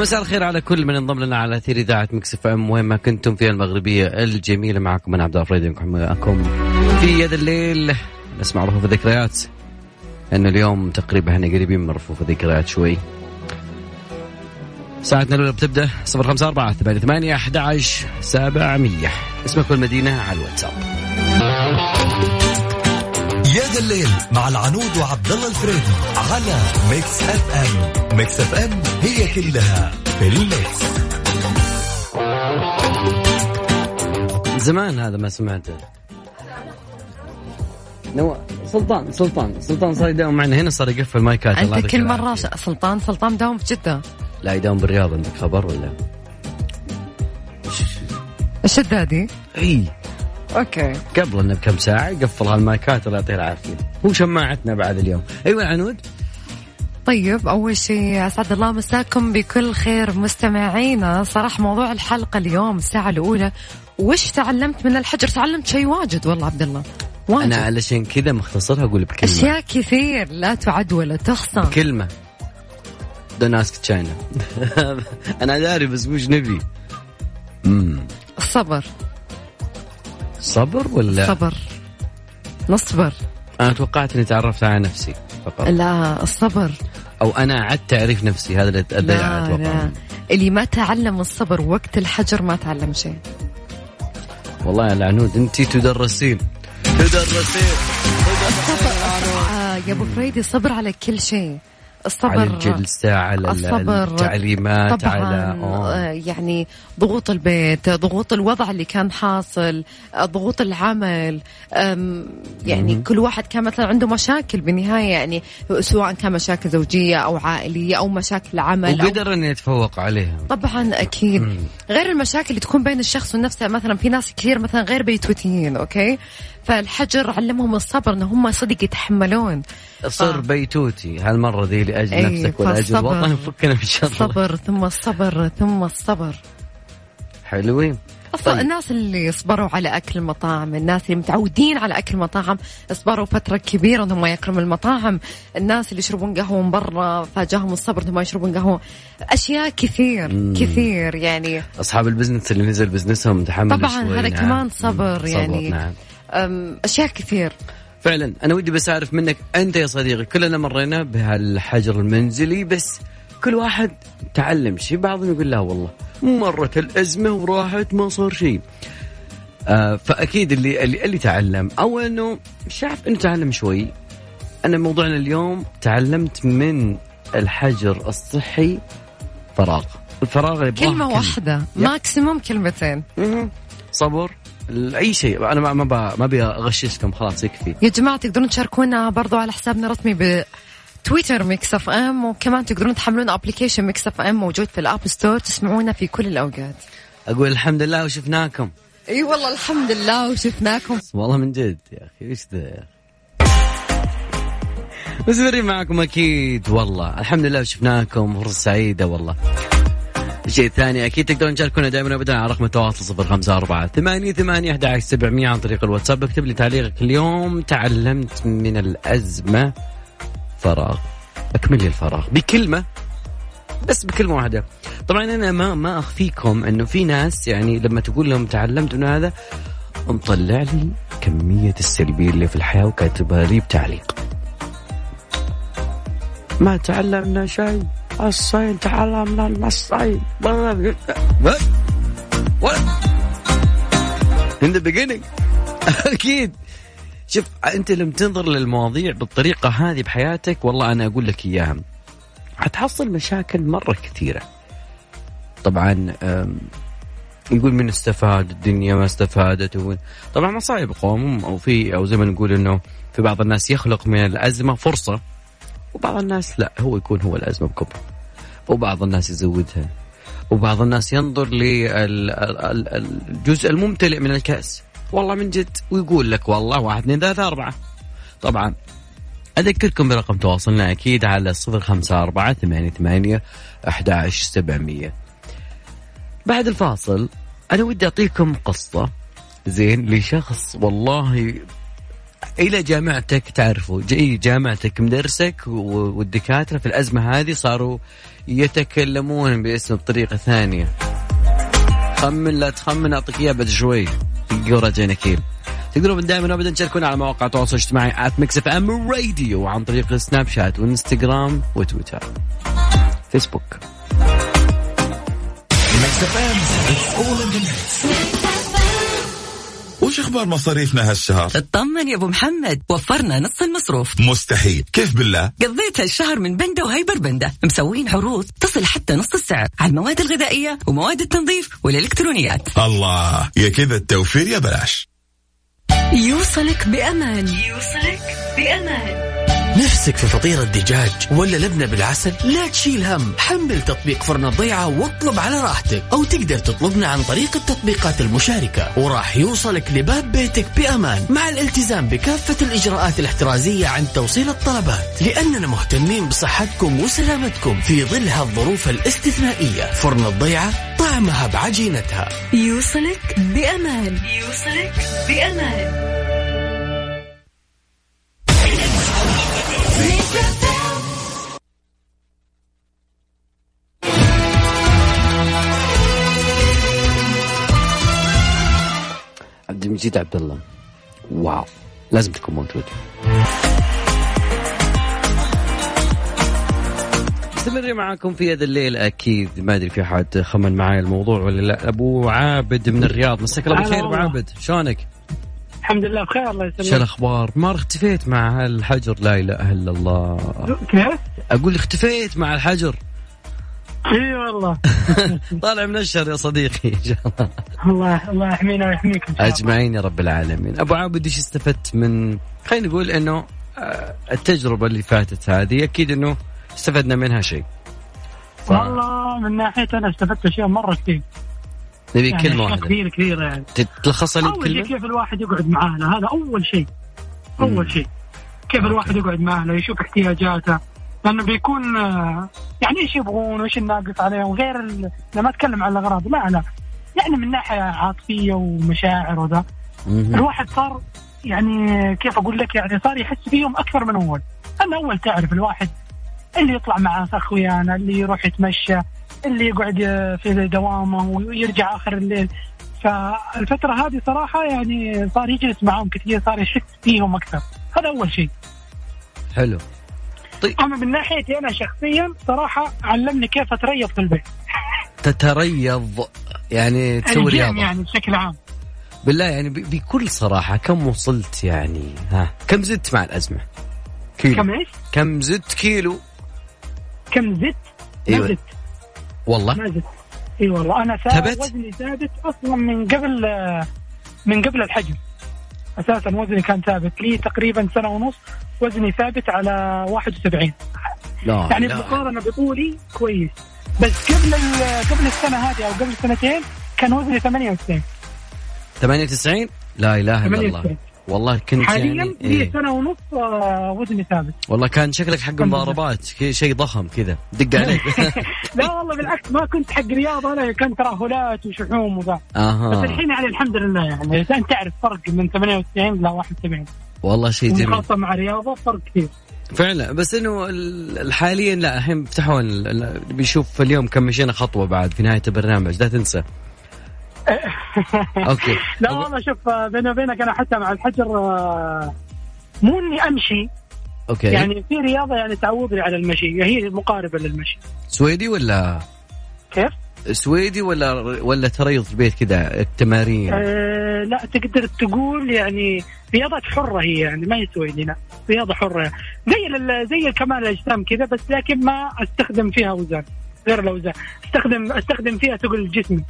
مساء الخير على كل من انضم لنا على أثير إذاعة Mix FM. وين ما كنتم في المغربية الجميلة معكم أنا عبد الفريد معكم في يا ذا الليل نسمع رفوف الذكريات. انه اليوم تقريبا إحنا قريبين من رفوف الذكريات شوي. ساعتنا أربعة ثمانية ثمانية أحد عشر سبعمية. اسمك والمدينة على الواتساب. يا ذا الليل مع العنود وعبد الله الفريدي على Mix FM. Mix FM هي كلها في ال mix. زمان هذا ما سمعته. نو سلطان سلطان سلطان صار يداوم معنا. هنا صار يقفل مايكات أنت كل مرة سلطان سلطان داوم في جدة. لا يداوم بالرياض عندك خبر ولا؟ الشدادي؟ إي. okay. قبلنا بكم ساعة يقفل هالمايكات الله يعطيه العافية. هو شماعتنا بعد اليوم. أيوه عنود. طيب أول شيء أسعد الله مساكم بكل خير مستمعينا. صراحة موضوع الحلقة اليوم الساعة الأولى. وش تعلمت من الحجر؟ تعلمت شيء واجد والله عبد الله. واجد. أنا علشان كذا مختصرها أقول بكلمة. أشياء كثير لا تعد ولا تحصى. كلمة دون اسك تشاينا أنا داري بس مش نبي. الصبر صبر ولا؟ صبر. نصبر. أنا توقعت إني تعرفت على نفسي فقط. لا الصبر. أو أنا عدت تعريف نفسي هذا اللي لا أتوقع لا. اللي ما تعلم الصبر وقت الحجر ما تعلم شيء. والله يا العنود أنت تدرسين. تدرسين. آه يا أبو فريدي صبر على كل شيء. الصبر على الجلسة على الصبر التعليمات طبعا على أوه. يعني ضغوط البيت ضغوط الوضع اللي كان حاصل ضغوط العمل يعني مم. كل واحد كان مثلا عنده مشاكل بالنهاية يعني سواء كان مشاكل زوجية أو عائلية أو مشاكل عمل وقدر أو... أن يتفوق عليها طبعا أكيد مم. غير المشاكل اللي تكون بين الشخص ونفسه مثلا في ناس كثير مثلا غير بيتوتيين أوكي فالحجر علمهم الصبر إن هم صدق يتحملون صر. بيتوتي هالمرة ذي لأجل أيه نفسك ولأجل الوطن فكنا من شر الصبر ثم الصبر ثم الصبر. حلوين. أصلا طيب. الناس اللي صبروا على أكل المطاعم، الناس اللي متعودين على أكل المطاعم صبروا فترة كبيرة انهم ياكلوا من المطاعم، الناس اللي يشربون قهوة من برا فجاهم الصبر انهم يشربون قهوة، أشياء كثير مم. كثير يعني. أصحاب البزنس اللي نزل بزنسهم تحمل طبعا هذا نعم. كمان صبر يعني. صبر نعم. أشياء كثير. فعلا أنا ودي بس أعرف منك أنت يا صديقي كلنا مرينا بهالحجر المنزلي بس كل واحد تعلم شيء بعضهم يقول لا والله مرت الأزمة وراحت ما صار شيء. آه فأكيد اللي اللي, اللي تعلم أو إنه شاف إنه تعلم شوي. أنا موضوعنا اليوم تعلمت من الحجر الصحي فراغ. الفراغ كلمة واحدة ماكسيموم كلمتين. صبر. أي شيء. أنا ما ما ما أبي أغششكم. خلاص يكفي. يا جماعة تقدرون تشاركونا برضو على حسابنا الرسمي ب تويتر Mix FM وكمان تقدرون تحملون application Mix FM موجود في ال App Store تسمعونا في كل الأوقات. أقول الحمد لله وشفناكم. إي والله الحمد لله وشفناكم. والله من جد يا أخي إيش ذا يا أخي مستمرين معكم أكيد. والله الحمد لله وشفناكم. فرصة سعيدة والله. الشيء الثاني أكيد تقدرون تشاركونا دائما ابدا على رقم التواصل صفر خمسة أربعة ثمانية ثمانية أحد عشر سبعمية عن طريق الواتساب. اكتب لي تعليقك اليوم. تعلمت من الأزمة فراغ. أكمل لي الفراغ. بكلمة. بس بكلمة واحدة. طبعا أنا ما ما أخفيكم أنه في ناس يعني لما تقول لهم تعلمت من هذا مطلع لي كمية السلبية اللي في الحياة وكاتبها لي بتعليق. ما تعلمنا شيء. الصين تعلمنا من الصين. in the beginning? أكيد. شوف أنت لما تنظر للمواضيع بالطريقة هذه بحياتك والله أنا أقول لك إياها. حتحصل مشاكل مرة كثيرة. طبعا يقول من استفاد الدنيا ما استفادت طبعا مصايب قوم أو في أو زي ما نقول إنه في بعض الناس يخلق من الأزمة فرصة. وبعض الناس. لا هو يكون هو الأزمة بكبر وبعض الناس يزودها. وبعض الناس ينظر للجزء الممتلئ من الكأس. والله من جد ويقول لك والله واحد اثنين ثلاثة أربعة. طبعا أذكركم برقم تواصلنا أكيد على صفر خمسة أربعة ثمانية ثمانية أحد سبعمية. بعد الفاصل أنا ودي أعطيكم قصة. زين لشخص والله إلى جامعتك تعرفوا إي جامعتك مدرسك والدكاترة في الأزمة هذه صاروا يتكلمون باسم بطريقة ثانية. خمن لا تخمن أعطيك إياه بعد شوي. قرة نكيل تقدرون دائما ابدا تشاركونا على مواقع التواصل الاجتماعي at Mix FM Radio عن طريق سناب شات وإنستغرام وتويتر. فيسبوك Mix FM وش أخبار مصاريفنا هالشهر؟ اطمن يا أبو محمد وفرنا نص المصروف. مستحيل. كيف بالله؟ قضيت هالشهر من بندا وهايبر بندا مسوين عروض تصل حتى نص السعر. على المواد الغذائية ومواد التنظيف والإلكترونيات. الله يا كذا التوفير يا بلاش. يوصلك بأمان. يوصلك بأمان. نفسك في فطيرة دجاج ولا لبنة بالعسل؟ لا تشيل هم. حمل تطبيق فرن الضيعة واطلب على راحتك. أو تقدر تطلبنا عن طريق التطبيقات المشاركة. وراح يوصلك لباب بيتك بأمان مع الالتزام بكافة الإجراءات الاحترازية عن توصيل الطلبات. لأننا مهتمين بصحتكم وسلامتكم في ظل هالظروف الاستثنائية. فرن الضيعة طعمها بعجينتها. يوصلك بأمان. يوصلك بأمان. المجيد عبد الله. واو. لازم تكون موجود. مستمرين معاكم في هذا الليل. أكيد ما أدري في حد خمن معي الموضوع ولا لا. أبو عابد من الرياض. مساك الله بالخير أبو عابد. شلونك؟ الحمد لله بخير الله شو يسلمك الأخبار؟ ما اختفيت مع هالحجر؟ لا إله إلا الله. كيف؟ أقول اختفيت مع الحجر. إي والله. طالع من الشهر يا صديقي إن شاء الله. الله الله يحمينا ويحميك إن شاء الله. أجمعين يا رب العالمين. أبو عابد إيش استفدت من خلينا نقول إنه آه، التجربة اللي فاتت هذه أكيد إنه استفدنا منها شيء. ف- والله من ناحية أنا استفدت أشياء مرة كثير. نبي يعني كلمة واحدة. كثير كثيره يعني. تلخصها لي أول شيء كيف الواحد يقعد مع اهله هذا أول شيء. أول شيء. كيف الواحد يقعد مع اهله يشوف احتياجاته. لأنه بيكون يعني إيش يبغون وإيش الناقص عليهم؟ غير ال- لما أتكلم عن الأغراض لا لا. يعني من ناحية عاطفية ومشاعر وذا. الواحد صار يعني كيف أقول لك يعني صار يحس فيهم أكثر من أول. أنا أول تعرف الواحد اللي يطلع مع أخويانا اللي يروح يتمشى اللي يقعد في دوامة ويرجع آخر الليل. فالفترة هذه صراحة يعني صار يجلس معهم كثير صار يحس فيهم أكثر. هذا أول شيء. حلو. اما من ناحيتي أنا شخصيا صراحة علمني كيف أتريض في البيت. تتريض يعني تسوي رياضة. يعني بشكل عام. بالله يعني بكل صراحة كم وصلت يعني؟ ها كم زدت مع الأزمة؟ كيلو. كم إيش؟ كم زدت كيلو؟ كم زدت؟ ما أيوة. زدت. والله. ما زدت. إي والله. أنا ثابت؟ وزني ثابت أصلا من قبل من قبل الحجم. أساسا وزني كان ثابت لي تقريبا سنة ونص وزني ثابت على 71 لا يعني لا. بمقارنه بطولي كويس. بس قبل قبل السنة هذه أو قبل سنتين كان وزني 98 98 لا إله إلا الله. 98. والله كنت حاليا يعني لي إيه. سنة ونص آه، وزني ثابت. والله كان شكلك حق. مضاربات شيء ضخم كذا دق عليك. لا والله بالعكس ما كنت حق رياضة أنا كان ترهلات وشحوم وذا. بس أها الحين يعني الحمد لله يعني أنت تعرف فرق من 98 ل 71 والله شيء جميل. خاصه مع رياضة فرق كثير. فعلا. بس إنه ال- حاليا لا الحين فتحوا بيشوف اليوم كم مشينا خطوة بعد في نهاية البرنامج لا تنسى. أوكي. لا والله شوف آه، بيني وبينك أنا حتى مع الحجر آه، مو إني أمشي. okay. يعني في رياضة يعني تعودني على المشي هي مقاربة للمشي. سويدي ولا؟ كيف؟ سويدي ولا ولا تريض في البيت كذا التمارين؟ آه لا تقدر تقول يعني رياضات حرة هي يعني ما هي سويدي لا. رياضة حرة. زي زي كمال الأجسام كذا بس لكن ما أستخدم فيها أوزان غير الأوزان. أستخدم أستخدم فيها ثقل جسمي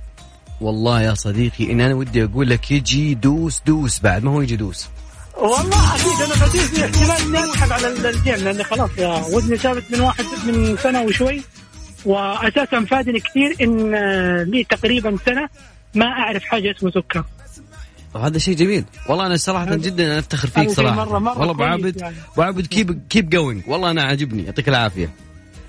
والله يا صديقي إن أنا ودي أقول لك يجي دوس دوس بعد ما هو يجي دوس. والله أكيد أنا بديت احتمال إني اسحب على ال- الجيم لأني خلاص يا وزني ثابت من واحد من سنة وشوي واساسا فادني كثير إن آه، لي تقريبا سنة ما أعرف حاجة اسمه سكر. وهذا شيء جميل. والله أنا صراحة جدا أنا أفتخر فيك صراحة. مرة- مرة والله أبو عابد يعني. أبو عابد keep keep going والله أنا عاجبني. يعطيك العافية.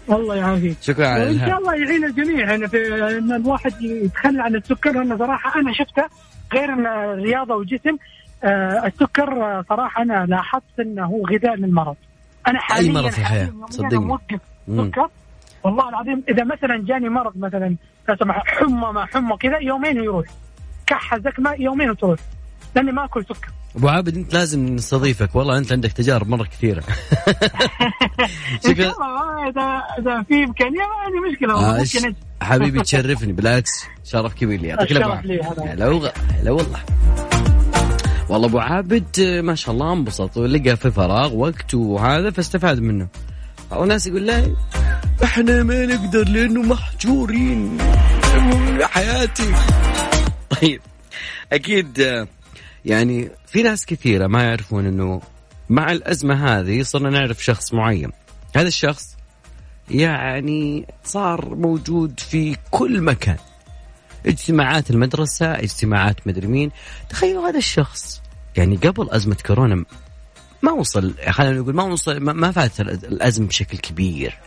الله يعافيك شكرا على وإن شاء الله يعين الجميع. يعني في إن الواحد يتخلى عن السكر لأنه صراحة أنا شفته غير إن رياضة وجسم. آه السكر صراحة أنا لاحظت إنه هو غذاء للمرض. أنا حاليا مرض في يومياً صدقني. موقف. سكر. والله العظيم إذا مثلا جاني مرض مثلا لا سمح حمى ما حمى كذا يومين ويروح كحه زكمه يومين وتروح لأني ما أكل سكر. أبو عابد أنت لازم نستضيفك. والله أنت عندك تجارب مرة كثيرة. ان شاء الله اذا في إمكانية ما عندي مشكلة. آه، ممكن. حبيبي تشرفني. بالعكس شرف كبير لي. يعطيك العافية. هلا هلا والله. والله أبو عابد ما شاء الله انبسط ولقى في فراغ وقت وهذا فاستفاد منه. والله ناس يقول لا إحنا ما نقدر لأنه محجورين. حياتي. طيب أكيد يعني في ناس كثيرة ما يعرفون إنه مع الأزمة هذه صرنا نعرف شخص معين. هذا الشخص يعني صار موجود في كل مكان. اجتماعات المدرسة اجتماعات مدري مين. تخيلوا هذا الشخص. يعني قبل أزمة كورونا ما وصل خلينا نقول ما وصل ما- فات الأزمة بشكل كبير.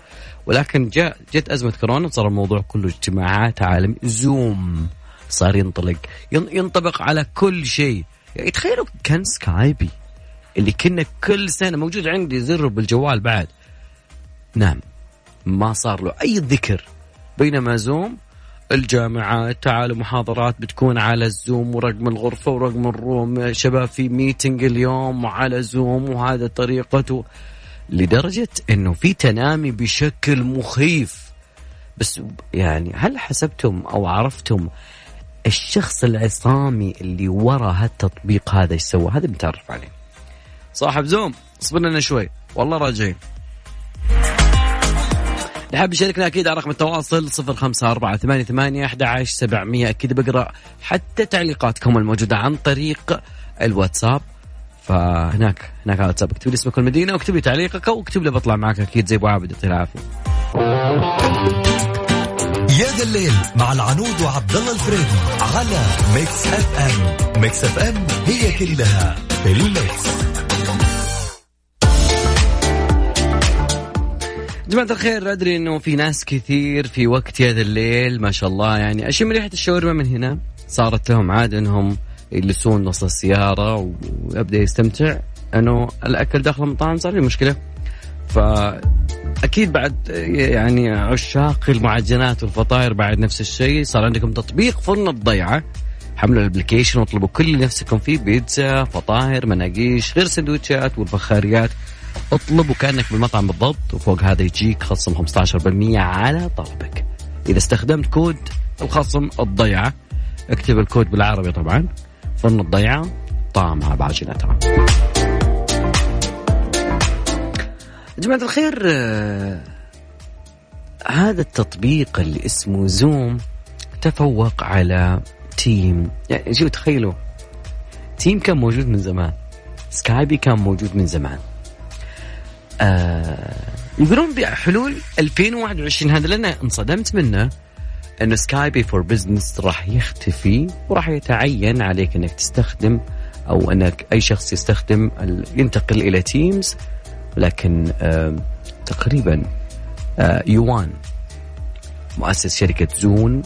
ولكن جاء جت أزمة كورونا صار الموضوع كله اجتماعات عالمي زوم صار ينطلق. ين- ينطبق على كل شيء. يعني تخيلوا كان Skype اللي كنا كل سنة موجود عندي زر بالجوال بعد. نعم ما صار له أي ذكر. بينما زوم الجامعات تعالوا محاضرات بتكون على الزوم ورقم الغرفة ورقم ال room شباب في meeting اليوم وعلى زوم وهذا طريقته. لدرجة إنه في تنامي بشكل مخيف. بس يعني هل حسبتم أو عرفتم الشخص العصامي اللي ورا هالتطبيق هذا إيش سوى؟ هذا بنتعرف عليه. صاحب زوم اصبر لنا شوي. والله راجعين. اللي حاب يشاركنا أكيد على رقم التواصل 054 88 11 700 أكيد بقرأ حتى تعليقاتكم الموجودة عن طريق الواتساب. فهناك هناك على الواتساب. اكتب لي اسمك والمدينة واكتب لي تعليقك واكتب لي بطلع معك أكيد زي أبو عابد. يعطيه العافية. يا ذا الليل مع العنود وعبد الله الفريدي على Mix FM. Mix FM هي كلها في ال mix. جماعة الخير أدري أنه في ناس كثير في وقت هذا الليل ما شاء الله يعني أشم ريحة الشاورما من هنا. صارت لهم عادة أنهم يجلسون نص السيارة ويبدأ يستمتع. أنه الأكل داخل المطاعم صار لي مشكلة. فأكيد بعد يعني عشاق المعجنات والفطاير بعد نفس الشيء صار عندكم تطبيق فرن الضيعة. حملوا ال application واطلبوا كل اللي نفسكم فيه بيتزا فطاير مناقيش غير سندوتشات والفخاريات اطلب وكانك بالمطعم بالضبط وفوق هذا يجيك خصم 15% على طلبك. إذا استخدمت كود الخصم الضيعة اكتب الكود بالعربي طبعا فرن الضيعة طعمها بعجنتها جماعة الخير آه، هذا التطبيق اللي اسمه زوم تفوق على Team يعني شوف تخيلوا Team كان موجود من زمان Skype كان موجود من زمان. آه يقولون بحلول 2021 هذا لأن انصدمت منه إنه Skype for Business راح يختفي وراح يتعين عليك إنك تستخدم أو إنك أي شخص يستخدم ينتقل إلى Teams لكن تقريبا آه يوان مؤسس شركة زوم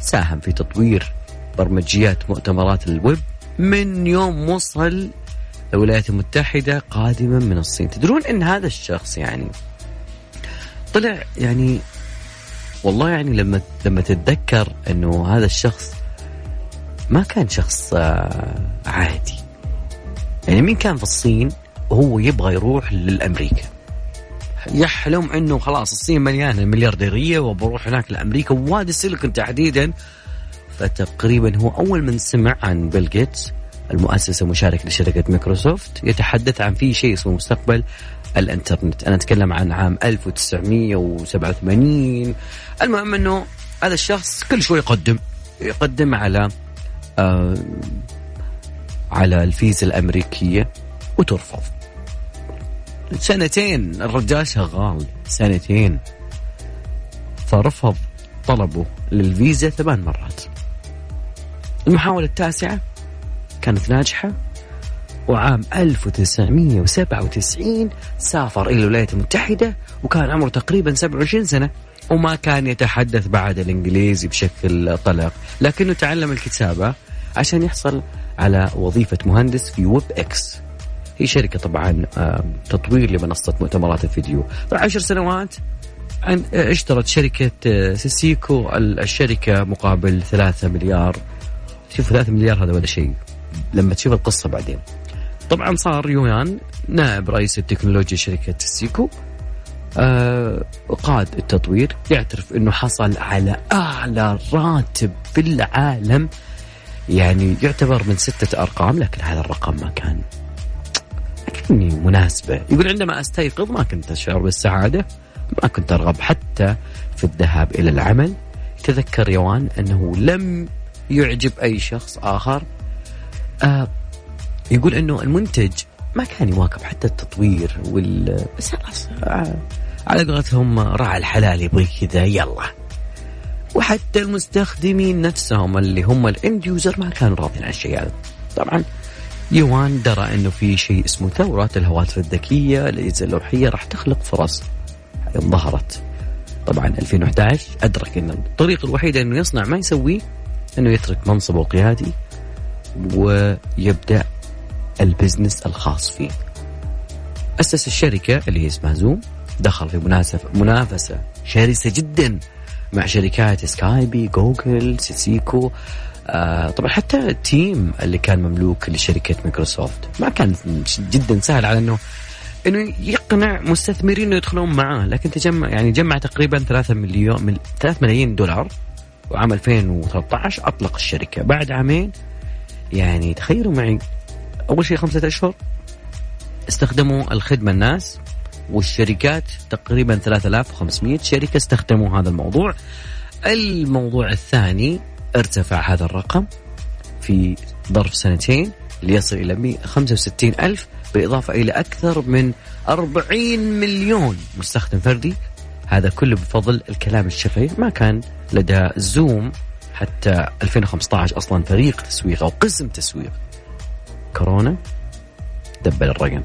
ساهم في تطوير برمجيات مؤتمرات الويب من يوم وصل الولايات المتحدة قادما من الصين. تدرون إن هذا الشخص يعني طلع يعني والله يعني لما لما تتذكر إنه هذا الشخص ما كان شخص آه، عادي. يعني مين كان في الصين؟ وهو يبغى يروح للأمريكا. يحلم إنه خلاص الصين مليانة مليارديرية وبروح هناك لأمريكا ووادي السيليكون تحديدا. فتقريبا هو أول من سمع عن بيل جيتس المؤسس المشارك لشركة مايكروسوفت يتحدث عن في شيء اسمه مستقبل الإنترنت. أنا أتكلم عن عام 1987 المهم إنه هذا الشخص كل شوي يقدم يقدم على آه على الفيزا الأمريكية وترفض. سنتين الرجال شغال سنتين. فرفض طلبه للفيزا ثمان مرات. المحاولة التاسعة كانت ناجحة وعام 1997 سافر إلى الولايات المتحدة وكان عمره تقريبا 27 سنة وما كان يتحدث بعد الإنجليزي بشكل طلق. لكنه تعلم الكتابة عشان يحصل على وظيفة مهندس في Webex. هي شركة طبعا تطوير لمنصة مؤتمرات الفيديو. عشر سنوات آه، اشترت شركة آه، سيسكو ال- الشركة مقابل ثلاثة مليار. شوف ثلاثة مليار هذا ولا شيء. لما تشوف القصة بعدين. طبعا صار يويان نائب رئيس التكنولوجيا شركة سيسيكو آه قاد التطوير يعترف إنه حصل على أعلى راتب في العالم يعني يعتبر من ستة أرقام لكن هذا الرقم ما كان. لكني مناسبة. يقول عندما أستيقظ ما كنت أشعر بالسعادة ما كنت أرغب حتى في الذهاب إلى العمل. تذكر يوان أنه لم يعجب أي شخص آخر. آه يقول أنه المنتج ما كان يواكب حتى التطوير وال بس خلاص آه، على قولتهم راعي الحلال يبغى كذا يلا. وحتى المستخدمين نفسهم اللي هم الإند يوزر ما كانوا راضين عن الشيء هذا. طبعا يوان درى إنه في شيء اسمه ثوره الهواتف الذكية الاجهزه اللوحيه راح تخلق فرص يوم ظهرت طبعا 2011 أدرك إن الطريق الوحيد إنه يصنع ما يسويه إنه يترك منصبه القيادي ويبدأ ال business الخاص فيه. أسس الشركة اللي هي اسمها زوم دخل في مناسبة منافسة شرسة جدا مع شركات سكايب، جوجل، سيسكو آه طبعا حتى التيمز اللي كان مملوك لشركة مايكروسوفت ما كان جدا سهل على انه إنه يقنع مستثمرين إنه يدخلون معاه. لكن تجمع يعني جمع تقريبا 3 مليون من 3 ملايين دولار. وعام 2013 أطلق الشركة. بعد عامين يعني تخيلوا معي أول شيء خمسة أشهر استخدموا الخدمة الناس والشركات تقريبا 3500 شركة استخدموا هذا الموضوع. الموضوع الثاني ارتفع هذا الرقم في ظرف سنتين ليصل إلى 165 ألف بالإضافة إلى أكثر من 40 مليون مستخدم فردي. هذا كله بفضل الكلام الشفهي ما كان لدى زوم حتى 2015 أصلا فريق تسويق أو قسم تسويق. كورونا دبل الرقم.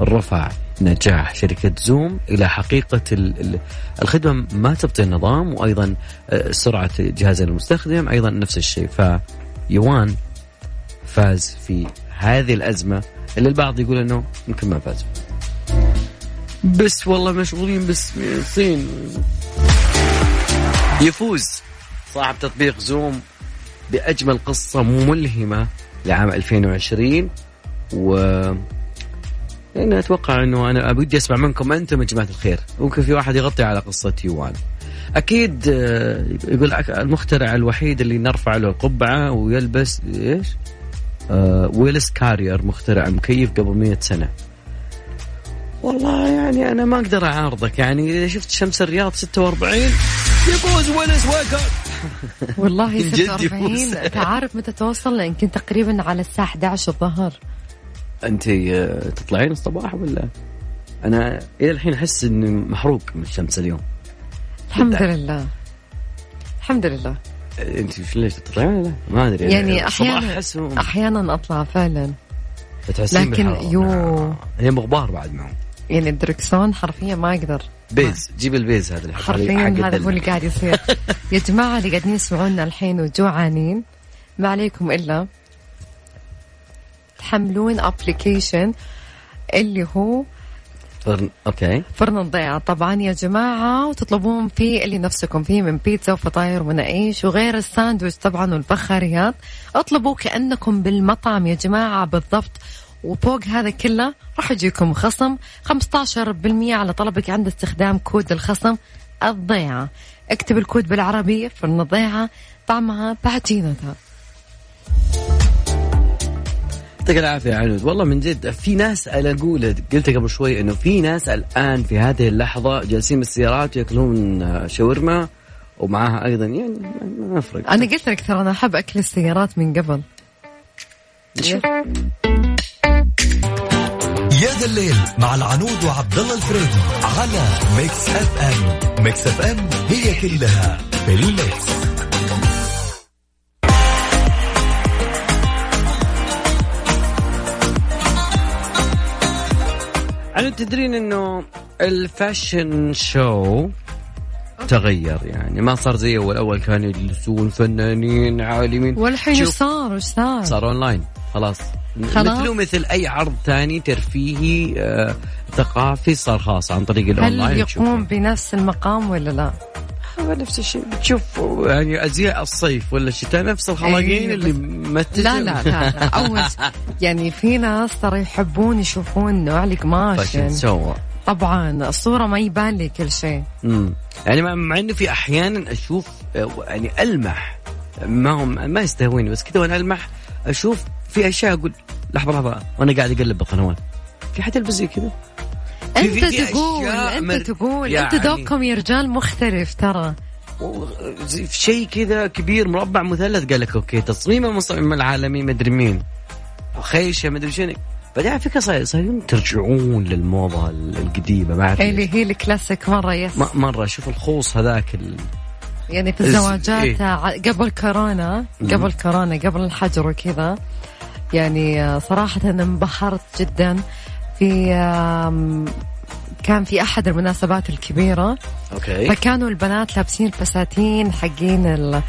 رفع نجاح شركة زوم إلى حقيقة ال- ال- الخدمة ما تبطي النظام وأيضا آه، سرعة جهاز المستخدم أيضا نفس الشيء. فيوان فاز في هذه الأزمة اللي البعض يقول أنه يمكن ما فاز. بس والله مشغولين بس الصين يفوز صاحب تطبيق زوم بأجمل قصة ملهمة لعام 2020 و يعني أتوقع إنه أنا ودي أسمع منكم أنتم يا جماعة الخير. ممكن في واحد يغطي على قصة يوان. أكيد آه، يقول المخترع الوحيد اللي نرفع له القبعة ويلبس إيش؟ آه ويلس كارير مخترع مكيف قبل 100 سنة. والله يعني أنا ما أقدر أعارضك. يعني إذا شفت شمس الرياض 46 يفوز ويلس ويكر والله من جد 46 يفوز. انت عارف متى توصل؟ يمكن تقريبا على الساعة 11 الظهر. أنت آه، تطلعين الصباح ولا؟ أنا إلى الحين أحس إني محروق من الشمس اليوم الحمد. لله الحمد لله أنت في ليش تطلعين لا؟ ما أدري يعني أحيانا أحيانا أطلع فعلا تحسين لكن. يو. هي مغبار بعد معه يعني الدركسون حرفيا ما أقدر بيز جيب البيز هذا اللي حرفيا هذا. هو اللي قاعد يصير يا جماعة اللي قاعدين يسمعونا الحين وجوعانين ما عليكم إلا تحملون application اللي هو فرن okay. فرن الضيعة طبعا يا جماعة وتطلبون فيه اللي نفسكم فيه من بيتزا وفطاير ومناقيش وغير الساندويتش طبعا والفخاريات اطلبوا كأنكم بالمطعم يا جماعة بالضبط وفوق هذا كله راح يجيكم خصم 15% على طلبك عند استخدام كود الخصم الضيعة. اكتب الكود بالعربية فرن الضيعة طعمها بعجينتها. يعطيك العافية يا عنود. والله من جد في ناس أنا أقول قلت قبل شوي إنه في ناس الآن في هذه اللحظة جالسين بالسيارات يأكلون شاورما ومعاها أيضا يعني ما- يفرق أنا قلت لك ترى أنا أحب أكل السيارات من قبل. يا ذا الليل مع العنود وعبد الله الفريدي على ميكس أف أم. ميكس أف أم هي كلها في عنود تدرين إنه ال fashion show تغير يعني ما صار زي أول أول كانوا يجلسون فنانين عالمين والحين إيش صار وش صار؟ صار أونلاين خلاص خلاص. مثله مثل أي عرض ثاني ترفيهي آه ثقافي صار خاص عن طريق الأونلاين هل. يقوم بنفس المقام ولا لا؟ هو نفس الشيء. بتشوف يعني أزياء الصيف ولا الشتاء نفس الخلاقين أيوة، اللي ممثل لا لا لا, لا. أول يعني في ناس ترى يحبون يشوفون نوع القماش. فاشن يعني. سوا طبعا الصورة ما يبان لي كل شيء. امم يعني مع- إنه في أحيانا أشوف آه، يعني ألمح. ما هم ما يستهويني بس كذا وأنا ألمح أشوف في أشياء أقول لحظة لحظة وأنا قاعد أقلب بالقنوات. في حد يلبس زي كذا أنت تقول أنت تقول أنت يعني- ذوقكم يا رجال مختلف ترى. في شيء كذا كبير مربع مثلث. قال لك okay تصميم المصمم العالمي مدري مين. خيشة مدري شنو. بعدين على فكرة صاير- صايرين ترجعون للموضة القديمة ما اعرف ليش. اللي هي الكلاسيك مرة yes مرة شوف الخوص هذاك ال... يعني في الزواجات إيه. قبل كورونا قبل كورونا قبل الحجر وكذا يعني آه، صراحة انبهرت جدا. في كان في أحد المناسبات الكبيرة. okay. فكانوا البنات لابسين الفساتين حقين ال-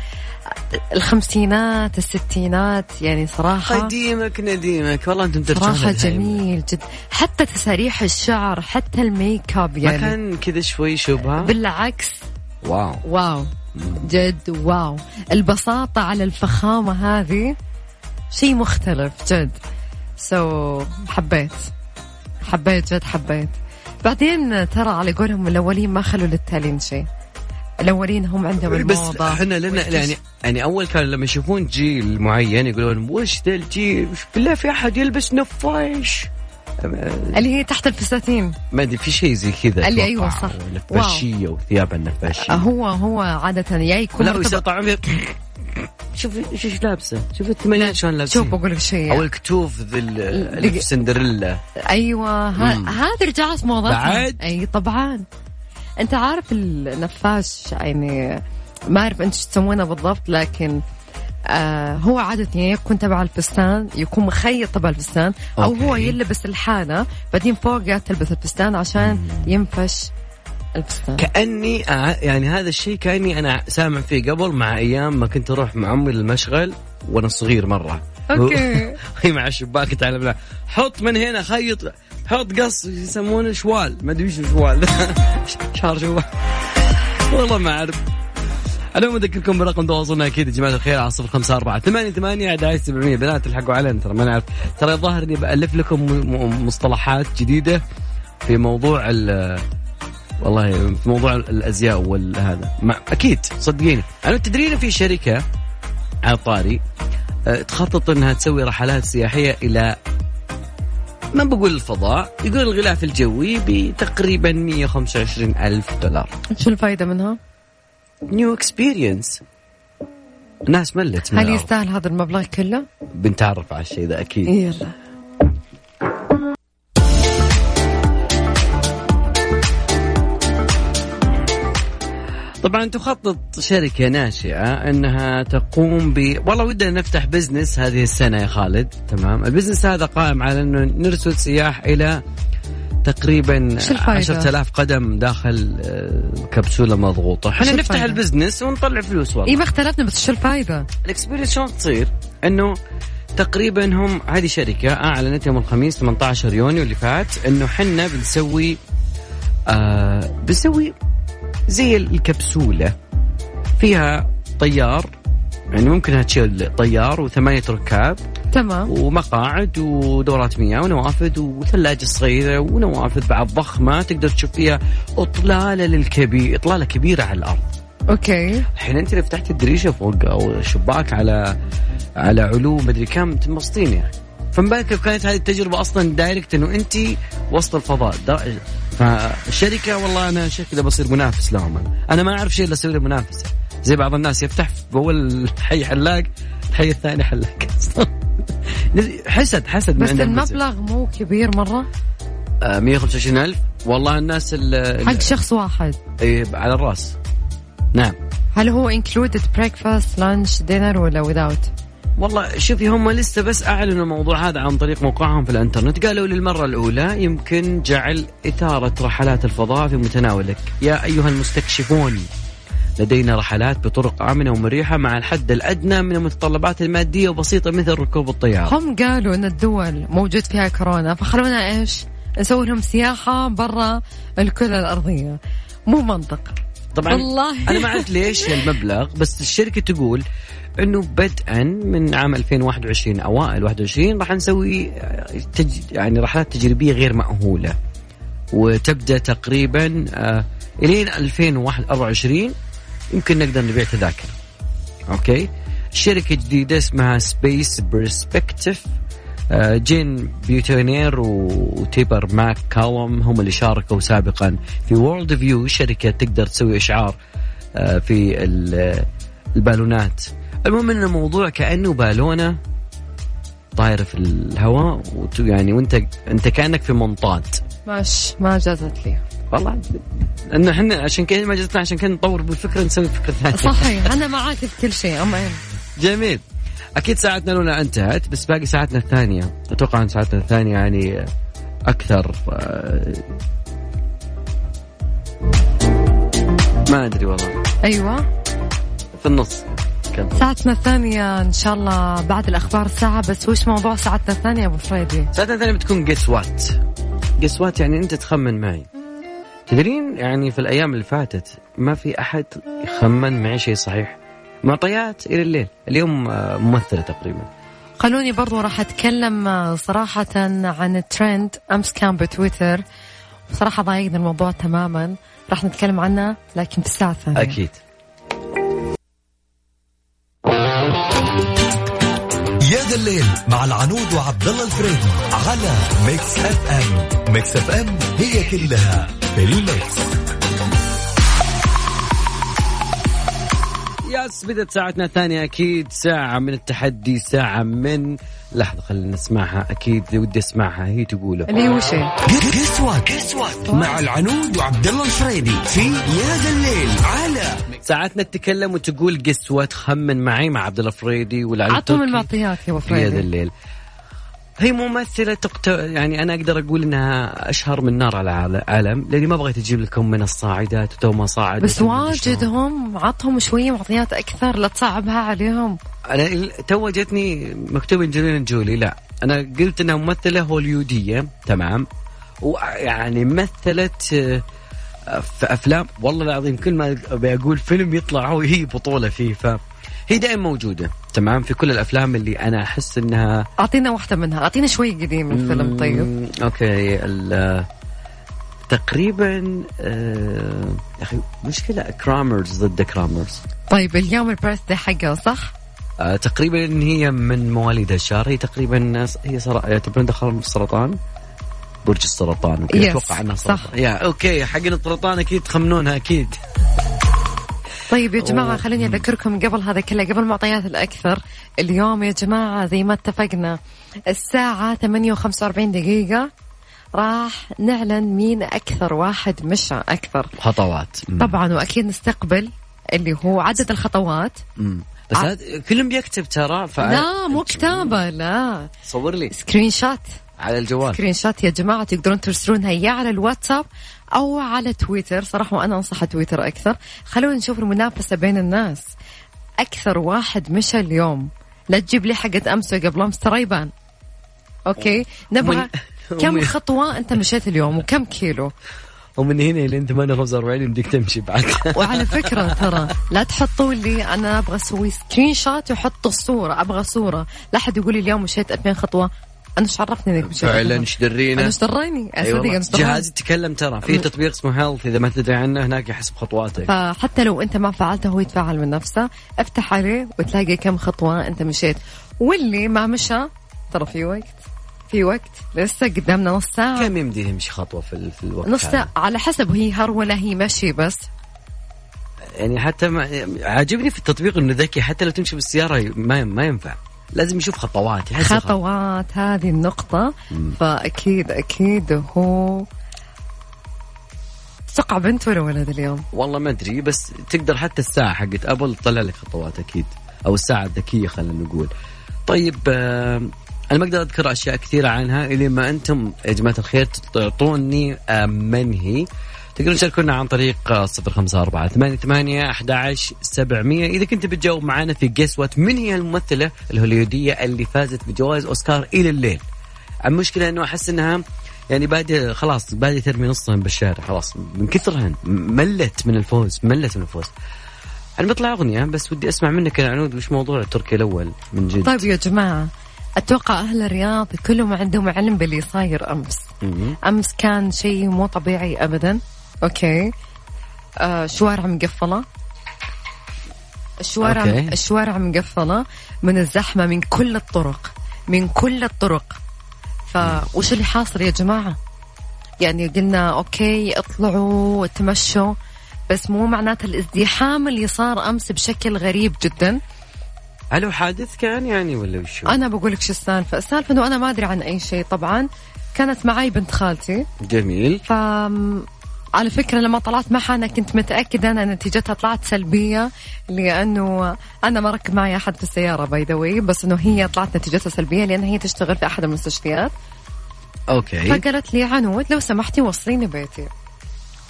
الخمسينات الستينات يعني صراحة قديمك نديمك. والله أنتم صراحة. جميل جدا حتى تساريح الشعر حتى الميك أب ما يعني. كان كذا شوي شبهة؟ بالعكس. wow. wow. جد wow. البساطة على الفخامة هذه شيء مختلف جد. so so, حبيت. حبيت جد حبيت. بعدين ترى على قولهم الأولين ما خلوا للتالين شيء. الأولين هم عندهم بس الموضة. إحنا لنا يعني يعني أول كان لما يشوفون جيل معين يقولون وش ذا الجيل؟ بالله في أحد يلبس نفاش اللي هي تحت الفساتين. ما أدري في شيء زي كذا اللي أيوة صح. نفاشيه وثياب النفاشية. هو هو عادة يا يكون لا شوف إيش لابسه. شوف الثمانينات شلون لابسين؟ شوف بقول لك شيء. أو الكتوف ذي ال- اللي في سندريلا أيوه ه- مم. هذه رجعت موضتها بعد؟ أي طبعا. أنت عارف النفاش يعني ما أعرف أنت إيش تسمونه بالضبط لكن آه هو عادة يعني يكون تبع الفستان يكون مخيط تبع الفستان أو أوكي. هو يلبس الحالة بعدين فوقها تلبس الفستان عشان ينفش. كأني أع- يعني هذا الشيء كأني أنا سامع فيه قبل مع أيام ما كنت أروح مع أمي للمشغل وأنا صغير مرة. أوكي. هي مع الشباك تعلم لها. حط من هنا خيط حط قص يسمونه شوال. ما أدري وش شوال. شهر شوال. والله ما أعرف. اليوم أذكركم برقم تواصلنا أكيد يا جماعة الخير على صفر خمسة أربعة ثمانية ثمانية أحد سبعمية. بنات الحقوا علينا ترى ما نعرف. ترى الظاهر إني بألف لكم مصطلحات جديدة في موضوع ال والله في موضوع الأزياء والهذا ما أكيد صدقيني أنا تدرين في شركة على طاري أه، تخطط إنها تسوي رحلات سياحية إلى ما بقول الفضاء يقول الغلاف الجوي بتقريبا 125 ألف دولار شو الفائدة منها؟ new experience الناس ملت من هل. يستاهل هذا المبلغ كله؟ بنتعرف على الشيء ذا أكيد يلا طبعا تخطط شركة ناشئة إنها تقوم ب والله ودنا نفتح بزنس هذه السنة يا خالد تمام البزنس هذا قائم على إنه نرسل سياح إلى تقريبا شو الفايدة؟ 10000 قدم داخل آه، كبسولة مضغوطة إحنا نفتح الفايدة؟ البزنس ونطلع فلوس والله إي ما اختلفنا بس شو الفائدة؟ الاكسبيرينس شلون تصير؟ إنه تقريبا هم هذه شركة أعلنت يوم الخميس 18 يونيو اللي فات إنه حنا بنسوي آه بنسوي زي الكبسولة. فيها طيار يعني ممكن تشيل طيار وثمانية ركاب. تمام. ومقاعد ودورات مياه ونوافذ وثلاجة صغيرة ونوافذ بعد ضخمة تقدر تشوف فيها إطلالة للكبير إطلالة كبيرة على الأرض. okay. الحين أنت لو فتحت الدريشة فوق أو الشباك على على علو مدري كم تنبسطين يعني. فما بالك كانت هذه التجربة أصلا direct إنه أنت وسط الفضاء فالشركه والله أنا شيء كذا بصير منافس لهم. أنا, أنا ما أعرف شيء إلا أسوي منافسه زي بعض الناس يفتح في اول حي حلاق الحي الثاني حلاق. حسد حسد بس. المبلغ مو كبير مرة؟ آه 125 ألف. والله الناس ال- حق شخص واحد. إيه، على الراس. نعم. هل هو included breakfast lunch dinner ولا without والله شوفي هم لسه بس أعلنوا الموضوع هذا عن طريق موقعهم في الإنترنت. قالوا للمرة الأولى يمكن جعل إثارة رحلات الفضاء في متناولك. يا أيها المستكشفون لدينا رحلات بطرق آمنة ومريحة مع الحد الأدنى من المتطلبات المادية وبسيطة مثل ركوب الطيارة. هم قالوا إن الدول موجود فيها كورونا فخلونا إيش؟ نسوي لهم سياحة برا الكرة الأرضية. مو منطق. طبعا والله. أنا ما أعرف ليش المبلغ بس الشركة تقول إنه بدءا من عام 2021 أوائل 21 راح نسوي تج... يعني رحلات تجريبية غير مأهولة. وتبدأ تقريبا آه، إلين 2024 يمكن نقدر نبيع تذاكر. أوكي؟ شركة جديدة اسمها سبيس برسبكتيف جين بيوتونير وتيبر ماك كالوم هم اللي شاركوا سابقا في وورلد فيو شركة تقدر تسوي إشعار آه، في ال- البالونات. المهم إن الموضوع كأنه بالونة طايرة في الهواء يعني وانت أنت كأنك في منطاد. ماش ما جازت لي. والله إنه إحنا عشان كذا ما جتنا عشان كذا نطور بالفكرة نسوي فكرة ثانية. صحيح أنا معاك في كل شيء أما جميل. أكيد ساعتنا الاولى انتهت بس باقي ساعتنا الثانية. أتوقع إن ساعتنا الثانية يعني أكثر ما أدري والله. أيوه. في النص. كم ساعتنا الثانية إن شاء الله بعد الأخبار ساعة بس وش موضوع ساعتنا الثانية أبو فريدي؟ ساعتنا الثانية بتكون جس وات جس وات يعني أنت تخمن معي. تدرين يعني في الأيام اللي فاتت ما في أحد يخمن معي شيء صحيح؟ معطيات إلى الليل. اليوم آه، ممثلة تقريبا. خلوني برضو راح أتكلم آه، صراحة عن الترند أمس كان بتويتر. بصراحة ضايقني الموضوع تماما. راح نتكلم عنه لكن في الساعة الثانية. أكيد. يا ذا الليل مع العنود وعبد الله الفريدي على Mix FM Mix FM هي كلها في ال mix. yes بدت ساعتنا الثانية أكيد ساعة من التحدي ساعة من لحظة خلينا نسمعها. أكيد ودي أسمعها. هي تقوله. اللي هو شيء. guess what guess what مع العنود وعبد الله الفريدي في يا ذا الليل على ساعتنا تتكلم وتقول guess what تخمن معي مع عبد الله فريدي والعلي عطهم المعطيات يا أبو في هذا فريدي الليل. هي ممثلة تقت... يعني أنا أقدر أقول إنها أشهر من نار على العلم لأني ما بغيت أجيب لكم من الصاعدات وتو ما صاعدت بس ومدري واجد شلون. هم عطهم شوية معطيات أكثر لا تصعبها عليهم. أنا تو جتني مكتوب انجلينا جولي لا. أنا قلت إنها ممثلة هوليودية تمام. ويعني مثلت آه، في أفلام والله العظيم كل ما ابي أقول فيلم يطلع هو هي بطولة فيه فهي دائما موجودة. تمام؟ في كل الأفلام اللي أنا أحس إنها أعطينا واحدة منها. أعطينا شوي قديم من الفيلم طيب. okay. تقريبا آه، يا أخي مشكلة كرامرز ضد كرامرز. طيب اليوم ال birthday حقه صح؟ آه تقريبا هي من مواليد الشهر هي تقريبا هي صرا... يعتبرون دخل السرطان. برج السرطان. أتوقع إنها صح. سرطان. يا okay حقين السرطان أكيد تخمنونها أكيد. طيب يا جماعة. خليني أذكركم قبل هذا كله قبل المعطيات الأكثر اليوم يا جماعة زي ما اتفقنا الساعة 8 و45 دقيقة راح نعلن مين أكثر واحد مشى أكثر. خطوات. طبعا وأكيد نستقبل اللي هو عدد الخطوات. مم. بس ع- هذا كلهم بيكتب ترى ف... لا مو كتابة لا. صور لي. screenshot على الجوال. screenshot يا جماعة تقدرون ترسلونها يا على الواتساب أو على تويتر. صراحة وأنا أنصح تويتر أكثر. خلونا نشوف المنافسة بين الناس. أكثر واحد مشى اليوم. لا تجيب لي حقت أمس وقبل أمس ترى يبان. okay؟ نبغى كم خطوة أنت مشيت اليوم وكم كيلو؟ ومن هنا لين 45 يمديك تمشي بعد. وعلى فكرة ترى لا تحطوا لي أنا أبغى أسوي screenshot وحطوا الصورة أبغى صورة. لا حد يقول لي اليوم مشيت 2000 خطوة. عرفني إنك مشيت فعلا 2000 إيش درينا؟ أنا إيش دراني أي أصدق والله. أنا إيش دراني جهازي تكلم ترى في تطبيق اسمه هيلث إذا ما تدري عنه هناك يحسب خطواتك فحتى لو أنت ما فعلته هو يتفاعل من نفسه. افتح عليه وتلاقي كم خطوة أنت مشيت. واللي ما مشى ترى في وقت في وقت. لسه قدامنا نص ساعة. كم يمدي يمشي خطوة في, في الوقت نص؟ ساعة. على حسب هي هروله هي مشي بس. يعني حتى ما عاجبني في التطبيق إنه ذكي حتى لو تمشي بالسيارة ما ما ينفع. لازم يشوف خطوات يحس خطوات هذه النقطة. فاكيد أكيد هو تقع بنت ولا ولد اليوم؟ والله ما أدري بس تقدر حتى الساعة حقت أبل تطلع لك خطوات أكيد أو الساعة الذكية خلينا نقول. طيب آه، أنا ما أقدر أذكر أشياء كثيرة عنها إلى ما أنتم يا جماعة الخير تعطوني آه، من هي تقدرون تشاركونا عن طريق آه، صفر خمسة أربعة ثمانية ثمانية أحد سبعمية. إذا كنت بتجاوب معنا في جيس وات من هي الممثلة الهوليودية اللي فازت بجوائز أوسكار إلى الليل؟ المشكلة أنه أحس أنها يعني بعد خلاص بعد ترمي نصهم بالشارع خلاص. من كثرهن ملت من الفوز ملت من الفوز. أنا بطلع أغنية بس ودي أسمع منك يا عنود وش موضوع تركيا الأول من جد. طيب يا جماعة أتوقع أهل الرياض كلهم عندهم علم باللي صاير أمس. أمس كان شيء مو طبيعي ابدا. okay. آه شوارع مقفلة. الشوارع okay. الشوارع مقفلة من الزحمة من كل الطرق من كل الطرق. فوش اللي حاصل يا جماعة؟ يعني قلنا okay اطلعوا تمشوا بس مو معناته الازدحام اللي صار أمس بشكل غريب جدا. هل هو حادث كان يعني ولا وشو؟ أنا بقول لك شو السالفة. السالفة إنه أنا ما أدري عن أي شيء طبعا كانت معي بنت خالتي. جميل. ف على فكرة لما طلعت معها أنا كنت متأكدة أن نتيجتها طلعت سلبية لأنه أنا ما ركب معي أحد في السيارة by the way بس أنه هي طلعت نتيجتها سلبية لأن هي تشتغل في أحد المستشفيات. okay. فقالت لي عنود لو سمحتي وصليني بيتي.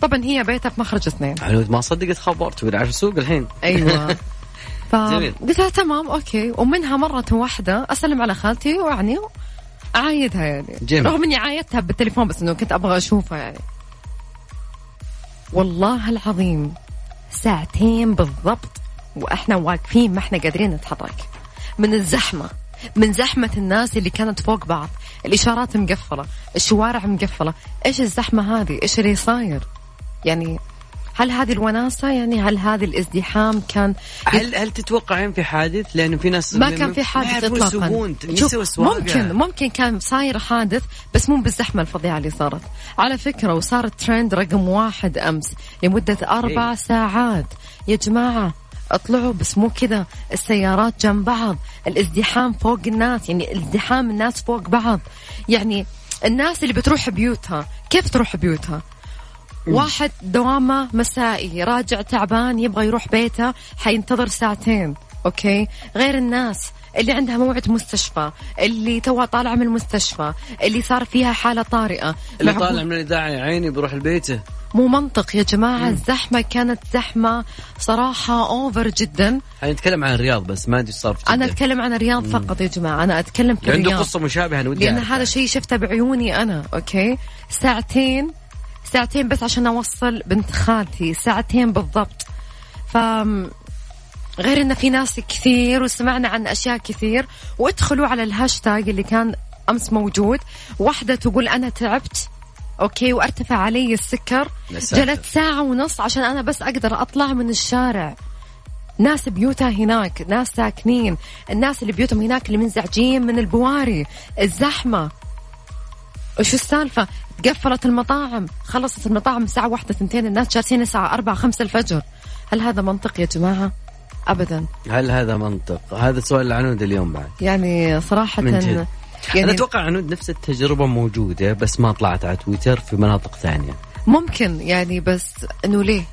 طبعا هي بيتها في مخرج اثنين. عنود ما صدقت خبرت عارف السوق الحين. أيوه. جميل. فقلت لها تمام okay. ومنها مرة واحدة أسلم على خالتي ويعني أعايدها يعني. جميل. رغم إني عايدتها بالتليفون بس إنه كنت أبغى أشوفها يعني. والله العظيم ساعتين بالضبط وإحنا واقفين ما إحنا قادرين نتحرك. من الزحمة من زحمة الناس اللي كانت فوق بعض الإشارات مقفلة الشوارع مقفلة. إيش الزحمة هذه؟ إيش اللي صاير؟ يعني هل هذه الوناسة يعني هل هذا الازدحام كان هل هل تتوقعين في حادث؟ لأنه في ناس ما كان في حادث السواقة. ممكن ممكن كان صاير حادث بس مو بالزحمة الفظيعة اللي صارت. على فكرة وصار الترند رقم واحد أمس لمدة أربع إيه. ساعات. يا جماعة اطلعوا بس مو كذا. السيارات جنب بعض. الازدحام فوق الناس يعني ازدحام الناس فوق بعض. يعني الناس اللي بتروح بيوتها كيف تروح بيوتها؟ واحد دوامه مسائي راجع تعبان يبغى يروح بيته حينتظر ساعتين okay؟ غير الناس اللي عندها موعد مستشفى اللي توها طالعة من المستشفى اللي صار فيها حالة طارئة. اللي معقول- طالع من الاذاعه يا عيني بيروح لبيته. مو منطق يا جماعة الزحمة كانت زحمة صراحة over جدا. نتكلم عن الرياض بس ما إيش صار جدة. أتكلم عن الرياض فقط يا جماعة أنا أتكلم في عنده الرياض. أنا ودي لأن أعرف. هذا شيء شفته بعيوني أنا okay؟ ساعتين ساعتين بس عشان أوصل بنت خالتي ساعتين بالضبط. ف غير إن في ناس كثير وسمعنا عن أشياء كثير وادخلوا على الهاشتاج اللي كان أمس موجود. واحدة تقول أنا تعبت okay وأرتفع علي السكر. جلست ساعة ونص عشان أنا بس أقدر أطلع من الشارع. ناس بيوتها هناك ناس ساكنين. الناس اللي بيوتهم هناك اللي منزعجين من البواري الزحمة. وش السالفة؟ تقفلت المطاعم خلصت المطاعم الساعة واحدة ثنتين الناس جالسين الساعة أربعة خمسة الفجر هل هذا منطق يا جماعة أبدا هل هذا منطق؟ هذا سؤال العنود اليوم بعد يعني صراحة من جد. يعني أتوقع عنود نفس التجربة موجودة بس ما طلعت على تويتر في مناطق ثانية ممكن يعني بس إنه ليه؟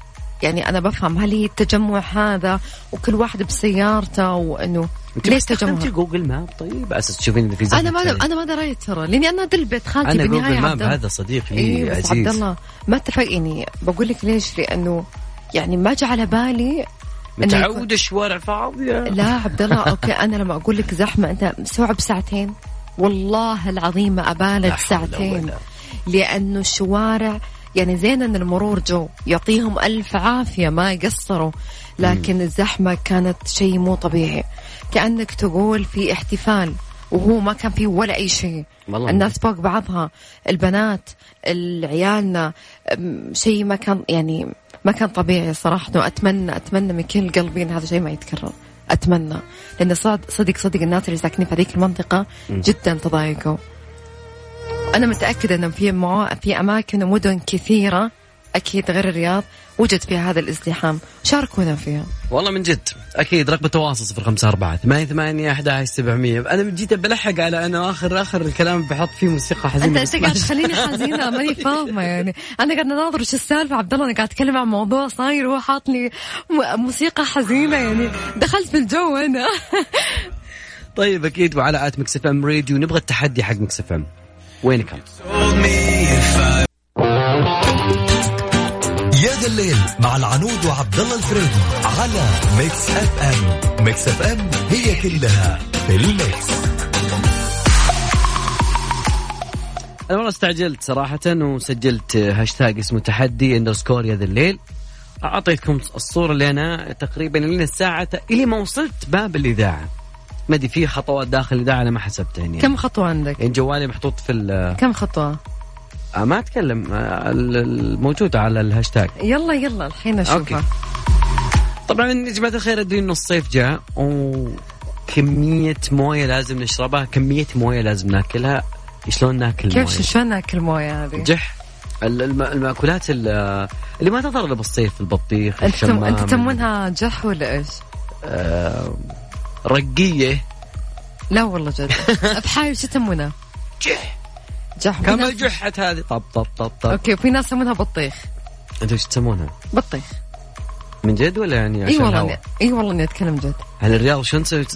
يعني أنا بفهم هل هي التجمع هذا وكل واحد بسيارته وإنه أنت ليه استخدمتي التجمع؟ Google Map طيب أساس تشوفين اذا في زحمه أنا ما. أنا ما دريت ترى لأني أنا دل بيت خالتي أنا Google Map. هذا صديق لي إيه بس عبد عزيز الله ما اتفق يعني بقول لك ليش لأنه يعني ما جاء على بالي متعود الشوارع فاضية لا عبد الله okay أنا لما أقول لك زحمة أنت مستوعب ساعتين والله العظيم ما ابالغ ساعتين. لأنه الشوارع يعني زين إن المرور جو يعطيهم ألف عافية ما يقصروا لكن الزحمة كانت شيء مو طبيعي. كأنك تقول في احتفال وهو ما كان فيه ولا أي شيء. الناس فوق بعضها البنات العيالنا شيء ما كان يعني ما كان طبيعي صراحة. أتمنى أتمنى من كل قلبي إن هذا الشيء ما يتكرر. أتمنى. لأن صد- صدق صدق الناس اللي ساكنين في هذيك المنطقة جدا تضايقوا. أنا متأكدة أن في مو... في أماكن ومدن كثيرة أكيد غير الرياض وجد فيها هذا الازدحام. شاركونا فيها. والله من جد. أكيد رقم التواصل صفر خمسة أربعة ثمانية ثمانية أحد سبعمية. أنا جيت بلحق على أنا آخر آخر الكلام بحط فيه موسيقى حزينة أنت بس قاعد تخليني حزينة؟ ماني فاهمة يعني. أنا قاعد اناظر وش السالفة. عبد الله أنا قاعد أتكلم عن موضوع صاير وهو حاط لي موسيقى حزينة يعني. دخلت في الجو أنا. طيب أكيد وعلى at Mix FM Radio. نبغى التحدي حق Mix FM. وينكم؟ يا ذا الليل مع العنود وعبد الله الفريدي على Mix FM. Mix FM هي كلها في ال mix. أنا والله استعجلت صراحة وسجلت هاشتاج اسمه تحدي underscore يا ذا الليل أعطيتكم الصورة اللي أنا تقريبا لين الساعة إلى ما وصلت باب الإذاعة. ما أدري في خطوات داخل الاذاعة أنا ما حسبتها يعني كم خطوة عندك؟ يعني جوالي محطوط في ال- كم خطوة؟ آه، ما أتكلم آه، ال- الموجود على الهاشتاج يلا يلا الحين أشوفها okay. طبعا يا جماعة الخير أدري إنه الصيف جاء وكمية موية لازم نشربها كمية موية لازم ناكلها شلون ناكل كيف موية شلون ناكل موية هذه؟ جح ال- الم- المأكولات ال- اللي ما الا بالصيف البطيخ. الشمام انت تسمونها جح ولا إيش؟ آه، رقية. لا والله جد. بحايل شو تسمونها؟ جح. جح. وفي كم ناس- جحت هذه. طب طب طب طب. okay وفي ناس يسمونها بطيخ. أنتوا إيش تسمونها؟ بطيخ. من جد ولا يعني إي عشان والله هوا؟ إني- إي والله إني أتكلم جد. هل الرياض شو نسوي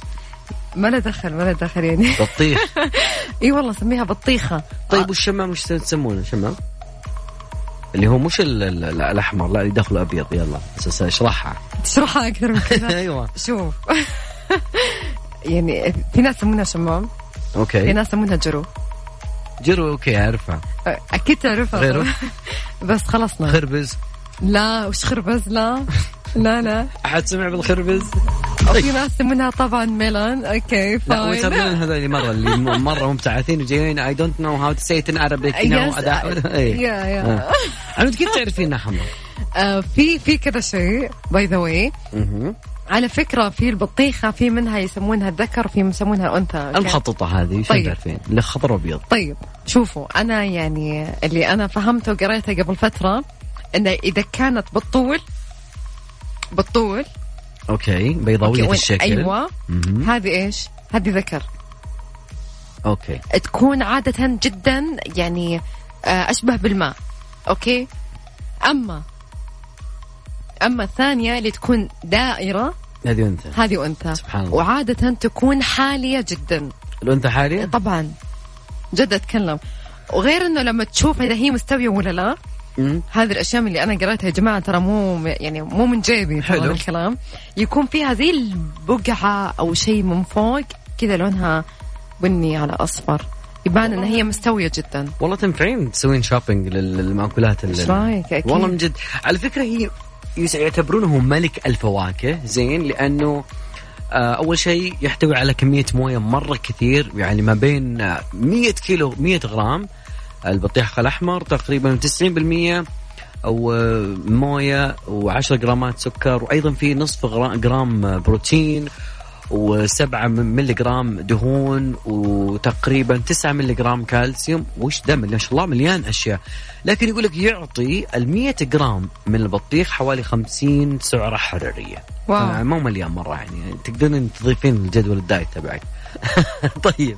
ما له دخل ما له دخل يعني. بطيخ. إي والله سميها بطيخة. طيب والشمام وش تسمونه؟ شمام؟ اللي هو مش ال- ال- ال- الأحمر لا اللي داخله أبيض. يلا أشرحها. تشرحها أكثر من كذا. أيوه. شوف. يعني في ناس يسمونها شمام. في okay. ناس يسمونها جرو. جرو okay اعرفها أكيد تعرفها. غيره؟ بس خلصنا. خربز. لا وش خربز؟ لا. لا لا. أحد سمع بالخربز؟ وفي ناس يسمونها طبعا melon. Okay لا fine وترى هذول مرة اللي مرة مبتعثين وجايين. I don't know how to say it in إيه. يا يا أنا كيف تعرفين انها حمراء؟ آه، في في كذا شيء by the way. على فكرة في البطيخة في منها يسمونها الذكر وفي يسمونها الانثى okay؟ المخططة هذه طيب. تعرفين؟ اللي خضر وابيض طيب شوفوا أنا يعني اللي أنا فهمته وقريته قبل فترة إنه إذا كانت بالطول بالطول okay بيضاوية وين- الشكل أيوه مهم. هذه إيش؟ هذه ذكر okay تكون عادة جدا يعني آه، أشبه بالماء okay أما أما الثانية اللي تكون دائرة هذه أنثى. هذه أنثى. سبحان الله. وعادة تكون حالية جدا. الأنثى حالية؟ طبعا. جد أتكلم. وغير إنه لما تشوف إذا هي مستوية ولا لا. هذه الأشياء اللي أنا قريتها يا جماعة ترى مو يعني مو من جيبي حلو. هذا الكلام. يكون فيها زي البقعة أو شيء من فوق كذا لونها بني على أصفر. يبان إن هي مستوية جدا. والله تنفعين تسوين شوبينج لل- للمأكولات إيش رايك؟ أكيد. والله من جد. على فكرة هي يعتبرونه ملك الفواكه زين؟ لأنه آه، أول شيء يحتوي على كمية موية مرة كثير يعني ما بين آه، 100 كيلو 100 غرام. البطيخ الأحمر تقريبا 90% أو آه، موية و10 جرامات سكر وأيضا في نصف غرا- جرام آه، بروتين. وسبعة ملي جرام دهون وتقريبا تسعة ملي جرام كالسيوم. وش ده ما شاء الله مليان أشياء. لكن يقول لك يعطي المية جرام من البطيخ حوالي 50 سعرة حرارية. Wow. مو مليان مرة يعني. تقدرين تضيفين الجدول الدايت تبعك. طيب.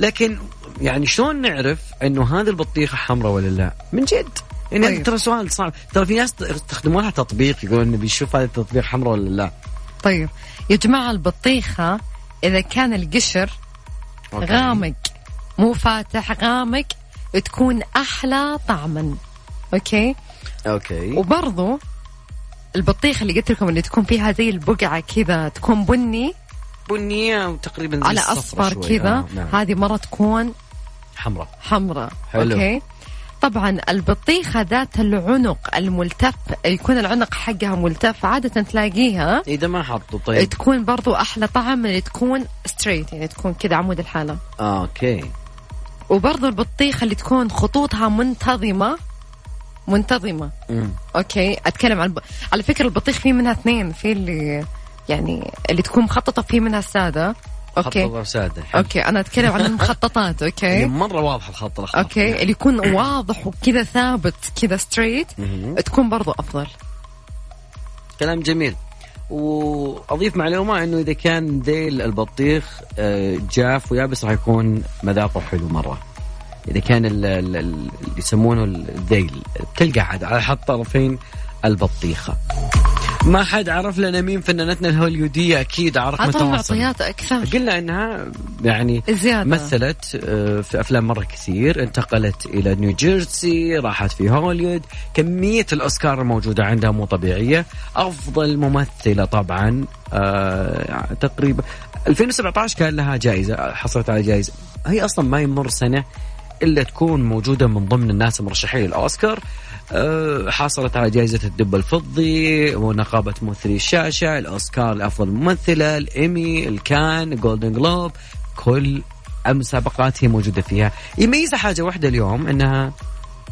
لكن يعني شلون نعرف إنه هذه البطيخة حمراء ولا لا؟ من جد. يعني طيب. ترى سؤال صعب. ترى في ناس يستخدمون لها تطبيق يقولون نبي نشوف هذا التطبيق حمراء ولا لا. طيب. يا جماعة البطيخة إذا كان القشر okay. غامق مو فاتح غامق تكون أحلى طعما okay okay وبرضو البطيخة اللي قلت لكم اللي تكون فيها زي البقعة كذا تكون بني بنيه وتقريبا زي على شوي. كذا آه نعم. هذه مرة تكون حمراء حمراء حلو. okay طبعا البطيخة ذات العنق الملتف. يكون العنق حقها ملتف عادة تلاقيها إذا ما حطوا طيب. تكون برضو أحلى طعم اللي تكون straight يعني تكون كذا عمود الحالة. آه okay. وبرضو البطيخة اللي تكون خطوطها منتظمة. منتظمة. مم. okay. أتكلم عن على فكرة البطيخ في منها اثنين في اللي يعني اللي تكون مخططة في منها السادة. okay. خط سادة. okay أنا أتكلم عن المخططات okay. مرة واضح الخط الاخضر okay اللي يكون واضح وكذا ثابت كذا straight. تكون برضو أفضل. كلام جميل. وأضيف معلومه إنه إذا كان ذيل البطيخ آه، جاف ويابس راح يكون مذاقه حلو مرة. إذا كان ال- ال- ال- اللي يسمونه الذيل تلقى عاد على حد طرفين البطيخة. ما حد عرف لنا مين فنانتنا على رقم اعطهم التواصل معطيات أكثر. قلنا إنها يعني زيادة. مثلت آه، في أفلام مرة كثير انتقلت إلى نيوجيرسي راحت في هوليوود كمية الأوسكار الموجودة عندها مو طبيعية. أفضل ممثلة طبعا آه، تقريبا 2017 كان لها جائزة حصلت على جائزة. هي أصلا ما يمر سنة إلا تكون موجودة من ضمن الناس المرشحين للأوسكار. آه، حصلت على جائزة الدب الفضي ونقابة ممثلي الشاشة الأوسكار لأفضل ممثلة الإيمي الكان جولدن جلوب كل المسابقات هي موجودة فيها. يميزها حاجة واحدة اليوم أنها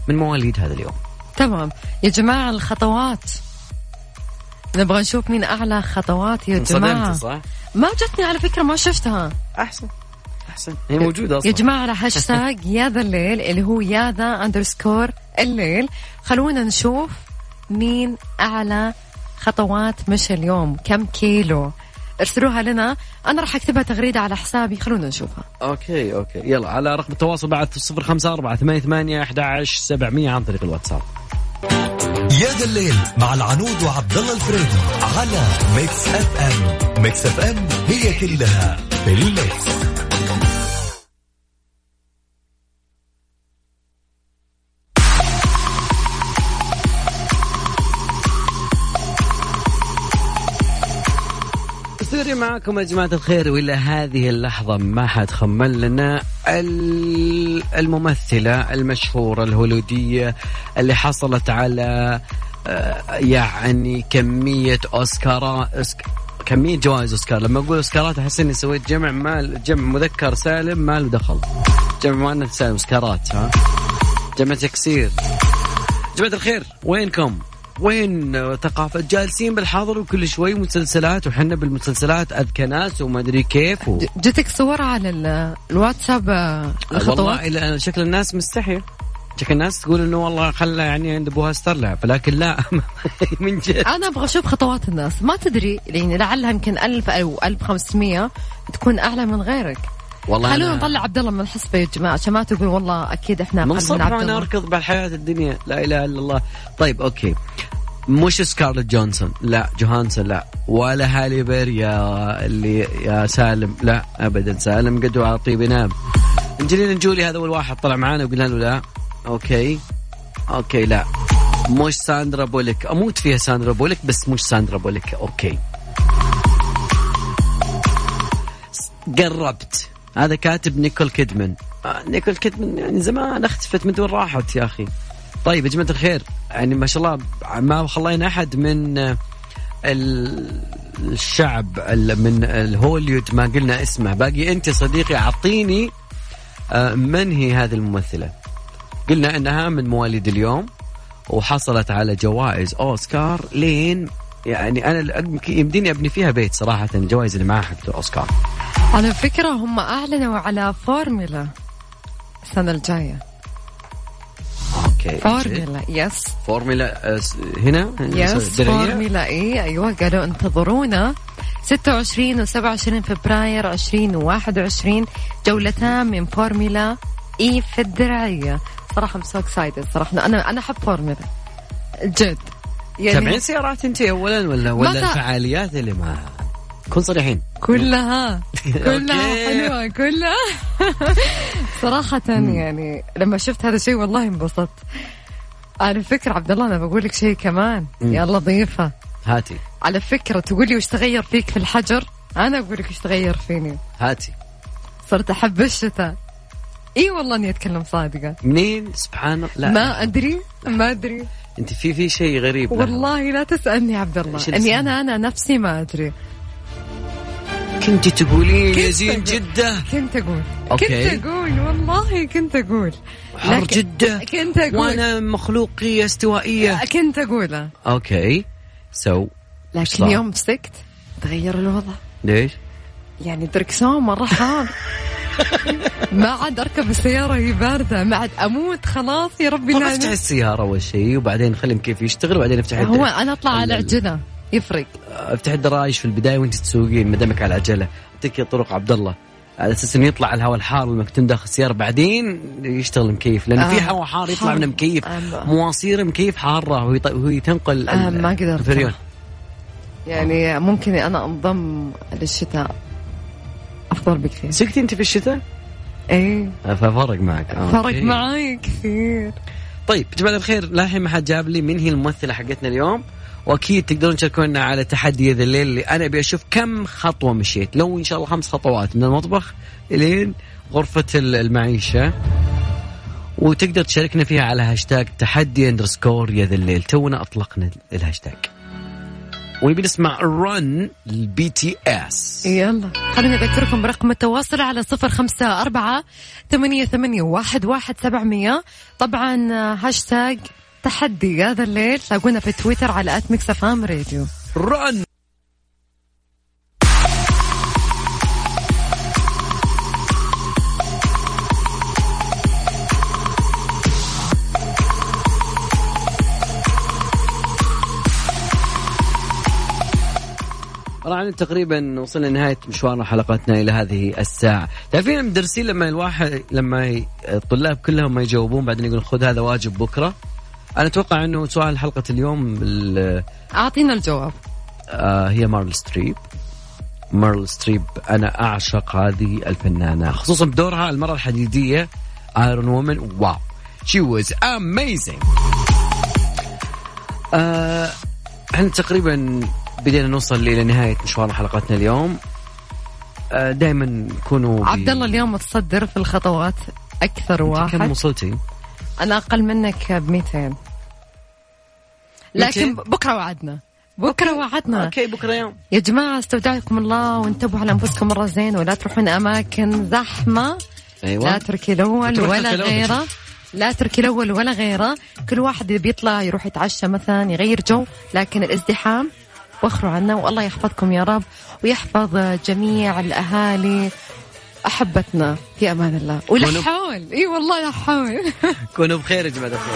من مواليد هذا اليوم. تمام. يا جماعة الخطوات. نبغى نشوف مين أعلى خطوات. يا جماعة. صح؟ ما جتني على فكرة ما شفتها. أحسن. أحسن. هي موجودة أصلا. يا جماعة على هاشتاج يا ذا الليل اللي هو يا ذا underscore الليل. خلونا نشوف مين أعلى خطوات مشى اليوم. كم كيلو؟ ارسلوها لنا. أنا راح أكتبها تغريدة على حسابي. خلونا نشوفها. okay okay. يلا على رقم التواصل بعد 054 88 11 700 عن طريق الواتساب. يا ذا الليل مع العنود وعبد الله الفريدي على Mix FM Mix FM هي كلها في ال mix. استمري معكم يا جماعة الخير وإلى هذه اللحظة ما حد خمن لنا ال- الممثلة المشهورة الهوليودية اللي حصلت على آه، يعني كمية أوسكارات أوسك- كمية جوائز أوسكار. لما أقول أوسكارات أحس إني سويت جمع مال جمع مذكر سالم ما له دخل. جمع مؤنث سالم أوسكارات ها؟ جمع تكسير. جماعة الخير وينكم؟ وين آه، ثقافة جالسين بالحاضر وكل شوي مسلسلات وحنا بالمسلسلات أذكى ناس وما أدري كيف و... جتك صور على ال- الواتساب آه، الخطوات؟ والله إلى شكل الناس مستحية شكل الناس تقول إنه والله خلى يعني عند أبوها استرلع لكن لا من جد. أنا أبغى أشوف خطوات الناس. ما تدري يعني لعلها يمكن 1000 أو 1500 تكون أعلى من غيرك. والله خلونا أنا نطلع عبد الله من الحسبه يا جماعة. عشان ما تقول والله أكيد إحنا من صبح وأنا أركض بالحياة الدنيا. لا إله إلا الله. طيب okay. مش سكارليت جونسون. لا جوهانسون لا. ولا هالي بير يا اللي يا سالم. لا ابدا. سالم قد على طيب ينام إنجلينا جولي هذا أول واحد طلع معانا وقلنا له لا. okay. okay لا. مش ساندرا بوليك. أموت فيها ساندرا بوليك بس مش ساندرا بوليك. okay. قربت. هذا كاتب نيكول كيدمان. آه نيكول كيدمان يعني زمان أختفت من وين راحت يا أخي. طيب يا جماعة الخير يعني ما شاء الله ما خلينا أحد من آه، ال- الشعب ال- من الهوليود ما قلنا اسمه. باقي أنت صديقي أعطيني آه، من هي هذه الممثلة؟ قلنا إنها من مواليد اليوم وحصلت على جوائز أوسكار. لين يعني أنا يمديني أبني فيها بيت صراحة الجوائز اللي معها حقت الاوسكار على فكرة هم أعلنوا على فورمولا السنة الجاية. okay. فورمولا yes. فورمولا آه، هنا؟ yes درعية؟ فورمولا اي أيوه قالوا انتظرونا. 26 و 27 فبراير 2021 جولتان من فورمولا إي في الدرعيه صراحة so excited صراحة أنا أنا أحب فورمولا. جد. تابعين سيارات أنت اولا ولا ولا الفعاليات اللي معها كن صريحين. كلها. كلها. حلوة كلها. صراحة يعني لما شفت هذا الشيء والله انبسطت. على فكرة عبد الله أنا بقول لك شيء كمان. يا لطيفة هاتي. على فكرة تقول لي وش تغير فيك في الحجر؟ أنا أقول لك وش تغير فيني. هاتي. صرت أحب الشتاء. إي والله إني أتكلم صادقة. منين؟ سبحان الله. لا. ما أدري ما أدري. أنت في في شيء غريب. والله لا تسألني عبد الله. إني؟ أنا أنا نفسي ما أدري. كنت تقولين يا كنت زين أقول- جدة؟ كنت أقول. أوكي. كنت أقول والله كنت أقول. حر جدة. كنت أقول. وأنا مخلوقية استوائية. كنت اقوله okay. so لكن صار؟ يوم مسكت تغير الوضع. ليش؟ يعني دركسون مرة حار. ما عاد أركب السيارة هي باردة. ما عاد أموت خلاص يا ربي طب افتح السيارة أول شيء وبعدين خلي كيف يشتغل وبعدين افتح هو أنا أطلع على عجلة يفرق. أفتح الدرايش في البداية وأنت تسوقين ما دامك على عجلة. أعطيك طرق عبد الله على أساس إنه يطلع الهواء الحار لما تكون داخل السيارة بعدين يشتغل مكيف. لأن في آه، هواء حار يطلع. من مكيف. آه، مواصير مكيف حارة وهي تنقل آه، ما قدرت. يعني ممكن أنا أنضم للشتاء. أفضل بكثير. سكتي أنت في الشتاء؟ إيه. ففرق معك. آه، فرق أوكي. معي كثير. طيب جماعة الخير للحين ما حد جاب لي من هي الممثلة حقتنا اليوم. وأكيد تقدرون تشاركونا على تحدي هذا الليل اللي أنا أبي أشوف كم خطوة مشيت. لو إن شاء الله خمس خطوات من المطبخ إلين غرفة ال- المعيشة. وتقدر تشاركنا فيها على هاشتاج تحدي underscore يا ذا الليل. تونا أطلقنا الهاشتاج ونبي نسمع رن البي تي اس يلا. خليني أذكركم برقم التواصل على صفر خمسة أربعة ثمانية, ثمانية واحد, واحد سبعمية. طبعا آه، هاشتاج تحدي هذا الليل تلاقونا في تويتر على آت ميكس فام راديو. رن طبعا تقريبا وصلنا لنهاية مشوارنا حلقتنا إلى هذه الساعة، تعرفين المدرسين لما الواحد لما الطلاب كلهم ما يجاوبون بعدين يقول خذ هذا واجب بكرة؟ أنا أتوقع إنه سؤال حلقة اليوم ال- أعطينا الجواب. آه هي ميريل ستريب. ميريل ستريب أنا أعشق هذه الفنانة خصوصا بدورها المرة الحديدية iron woman wow she was amazing إحنا تقريبا بدينا نوصل إلى نهاية مشوار حلقتنا اليوم. آه دائما كونوا عبد الله اليوم متصدر في الخطوات أكثر كم واحد؟ وصلتي؟ أنا أقل منك ب 200 لكن 200 بكرة وعدنا. بكرة وعدنا. أوكي بكرة يوم. يا جماعة استودعكم الله وانتبهوا على أنفسكم مرة زين ولا تروحون أماكن زحمة. أيوه. لا تركي بتروح ولا. غيرة. لا تركي الأول ولا غيرة. كل واحد بيطلع يروح يتعشى مثلا يغير جو. لكن الازدحام وخروا عنا والله يحفظكم يا رب ويحفظ جميع الأهالي أحبتنا. في أمان الله. ولا حول. إي والله لا حول. كونوا بخير يا جماعة الخير